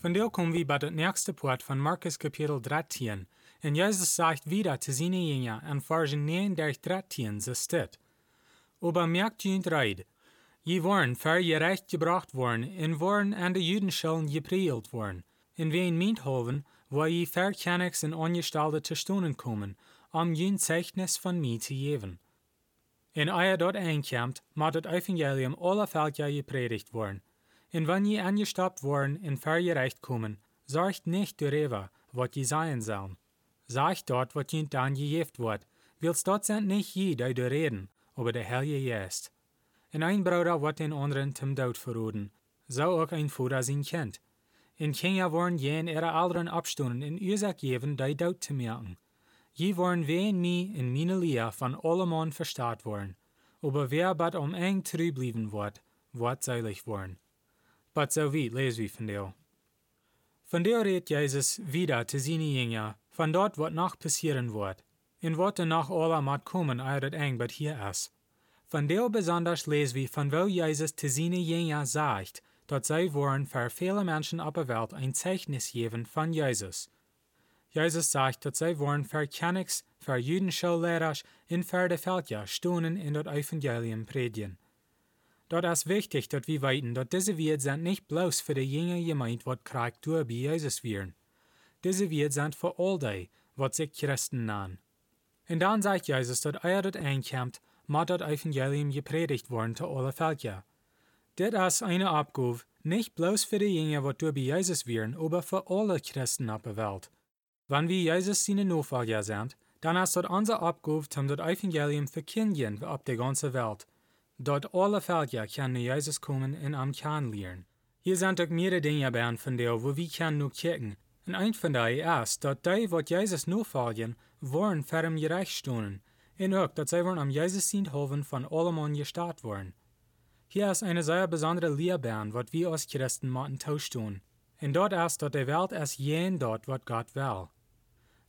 Von der kommen wir bei der nächsten Part von Markus Kapitel 13, und Jesus sagt wieder zu seinen Jüngern in Vers 39, 13, so steht, Aber merkt jünt reid, je worden ver je recht gebracht worden, en worden an de Judenschellen geprielt worden, in wen Miethoven, wo je verkennigs en ongestalde te stonen komen, om jün Zeichnis von mir zu geben. En eer dort aankomt, moet het evangelium alle Völker gepredigt worden. En wann je angestoppt worden en vergerecht kommen, sorgt nicht darüber, wat je sein sollen. Sagt dort, wat je dann gejeft wordt, wilst dort sind nicht je die reden, aber der Herr je jest. En ein Bruder wat den anderen zum Tod verroden, so auch ein Vater sein Kind. In Kenia worden je in ihre anderen abstunden in Ursache geben, die Tod zu merken. Je worden wen mi in meine Lehre von allemann verstaat worden. Aber wer bat um eng trü blieben wird, wird seilig worden. But so wie lesen wir von der. Von der redet Jesus wieder zu seinen Jünger, von dort wat noch passieren wird. In wat danach alle mat kommen, eiret eng bat hier ist. Von der besonders lesen wir, von wo Jesus zu seinen Jünger sagt, dat zij wollen für viele Menschen op der Welt ein Zeichnis geben von Jesus. Jesus sagt, dat zij wollen für Kennigs, für jüdische Lehrer in für de Völker stonen in dat Evangelium predigen. Dort ist wichtig, dass wir weiten, dass diese Werte sind nicht bloß für die junge Gemeinde, wat kriegt durch bei Jesus werden. Diese Werte sind für all die, wat sich Christen nennen. Und dann sagt Jesus, dass er dort einkommt, muss das Evangelium gepredigt worden zu alle Völker. Dit ist eine Abgabe, nicht bloß für die Jünger, wat durch bei Jesus werden, aber für alle Christen auf der Welt. Wenn wir Jesus seine Nachfolger sind, dann ist das unsere Abgabe, um das Evangelium verkündigen auf der ganzen Welt. Dort alle Völker können Jesus kommen und am kennenlernen. Hier sind auch mehrere Dinge bei von der, wo wir können nur kicken. Und ein von denen ist, dass die, wat Jesus nachfolgen, wollen für ihm gerecht stehen. Und auch, dass sie wollen am Jesus sind hoffen von allem gestartet worden. Hier ist eine sehr besondere Lehrbahn, was wir als Christen machen tauschen. Und dort ist, dass die Welt ist jen dort, was Gott will.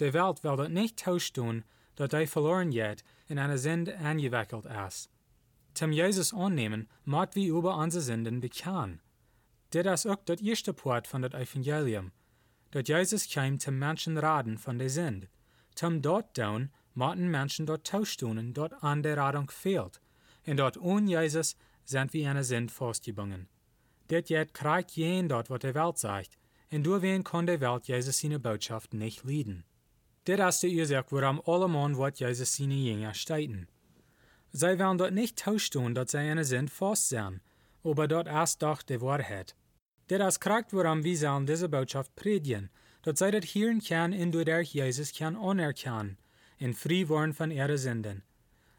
Die Welt will dort nicht tauschen, dass die verloren geht in eine Sünde angewickelt ist. Zum Jesus annehmen, mag wir über unsere Sünden bekennen. Dit ist auch das erste Part von das Evangelium, dass Jesus kam zum Menschen raten von der Sünde. Zum dort tun, machten Menschen dort tauschen, dort an der Radung fehlt. Und dort ohne Jesus sind wir eine Sünde festgebunden. Dit jet kriegt jen dort, was der Welt sagt, und durch wen kann der Welt Jesus seine Botschaft nicht. Dit ist die Ursache, warum alle Mann wird Jesus seine Jünger steiten. Zij werden dort nicht tauschen, dat zij eine Sinn fast zijn, aber dort ist doch die Wahrheit. Dit is kracht warum wir sollen diese Botschaft predigen, dat zij dat hören kann durch der Jesus kann anerkennen, und frei worden von ihre Sünden.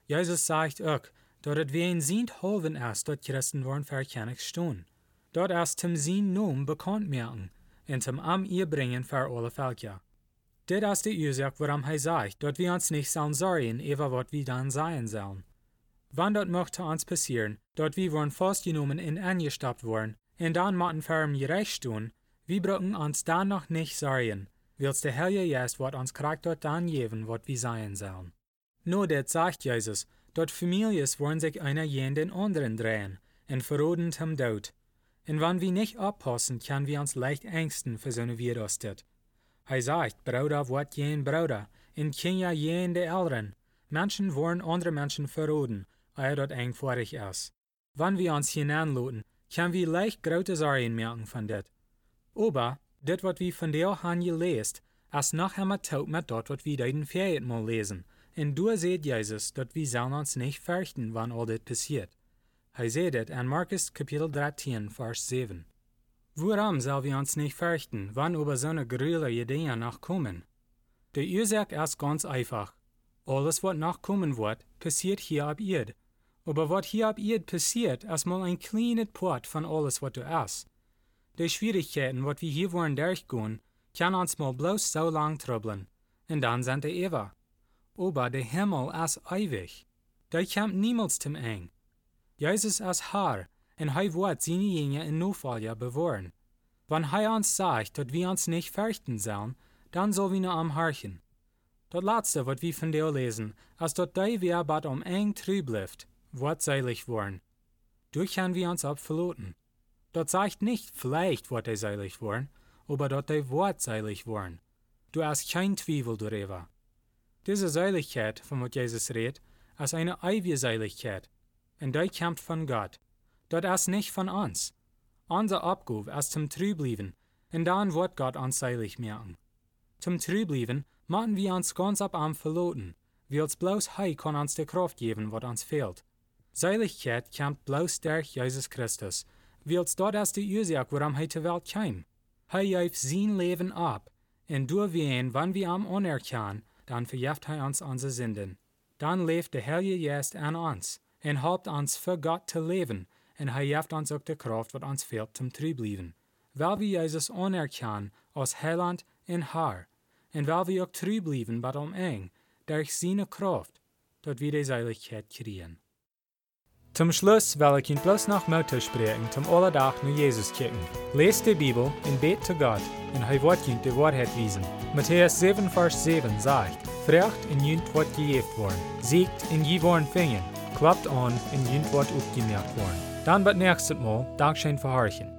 Jesus sagt auch, het wie ein Sint hoven ist, dat Christen worden verkennig stehen. Dort ist zum Sinn Nomen bekannt merken, und zum Am ihr bringen für alle Völker. Dit ist die Ursache, warum er sagt, dat wir uns nicht sollen sorgen, über was wir dann sein sollen. Wann dort möchte uns passieren, dort wir wollen festgenommen und angestoppt worden, und dann machten ihn gerecht tun, wir brauchen uns dann noch nicht sorgen, wills der Herr jetzt wat uns kriegt dort dann geben, wat wir sein sollen. Nur det sagt Jesus, dort Families wollen sich einer jen den anderen drehen, und verroden zum Tod. Und wenn wir nicht aufpassen, können wir uns leicht ängsten für so eine Virustet. Er sagt, Bruder wird jen Bruder, und Kinder jen der Älteren. Menschen wollen andere Menschen verroden, er dort eng vorig ist. Wann wir uns hinanloten, können wir leicht große Sorgen merken von dit. Aber, dit wat wir von der han gelesen, ist noch einmal taut mit dort, wat wir den Ferien mal lesen. Und du seht Jesus, dat wir sollen uns nicht fürchten, wann all dit passiert. Er seht it an Markus Kapitel 13, Vers 7. Warum soll wir uns nicht fürchten, wann über so eine gruelige Dinge noch kommen? Die Ursache ist ganz einfach. Alles, was noch kommen wird, passiert hier ab Erde. Aber was hier ab ihr passiert, ist mal ein kleines Part von alles, was du hast. Die Schwierigkeiten, was wir hier wollen durchgehen, kann uns mal bloß so lang trubbeln, und dann sind die Eva. Aber der Himmel ist ewig. Der kommt niemals zum Eng. Jesus ist Herr, und er wird seine Jünger in Nachfolger bewahren. Wenn er uns sagt, dass wir uns nicht fürchten sollen, dann soll wir nur am Harchen. Das letzte, was wir von dir lesen, ist, dass der wir bad um eng trüb bleibt, wird seilig worden. Durch haben wir uns abverloten. Das sagt nicht, vielleicht wird er seilig worden, aber dass er wird seilig worden. Du hast kein Zweifel darüber. Diese Seiligkeit, von was Jesus redet, ist eine ewige Seiligkeit, und die kommt von Gott. Das ist nicht von uns. Unser Abgabe ist zum Trüblieben, und dann wird Gott uns seilig machen. Zum Trüblieben machen wir uns ganz ab am verloten, wie als bloß Hei kann uns die Kraft geben, was uns fehlt. Seiligkeit kommt bloß durch Jesus Christus, wie als dort ist die Ursache, warum er zur Welt kam. Hij heeft sein Leben ab, und durch wen, wann wir am anerkennen, dann verjeft er uns unsere Sünden. Dann lebt der Heilige Geist an uns, und helpt uns für Gott zu leben, und er jeft uns auch die Kraft, was uns fehlt, zum Trüblieben. Weil wir Jesus anerkennen als Heiland und Herr, und weil wir auch trüblieben bei dem Eng, durch seine Kraft, dort wir die Seiligkeit kriegen. Zum Schluss will ich Ihnen bloß noch Mutter sprechen, zum Allerdach nur Jesus kicken. Lest die Bibel und bet zu Gott, und er wird Ihnen die Wahrheit wiesen. Matthäus 7, Vers 7 sagt, Frecht in Jünt wird gejeft worden, siegt in je worden fingen, klappt an in Jünt wird aufgemerkt worden. Dann wird nächstes Mal Dankeschön verharchen.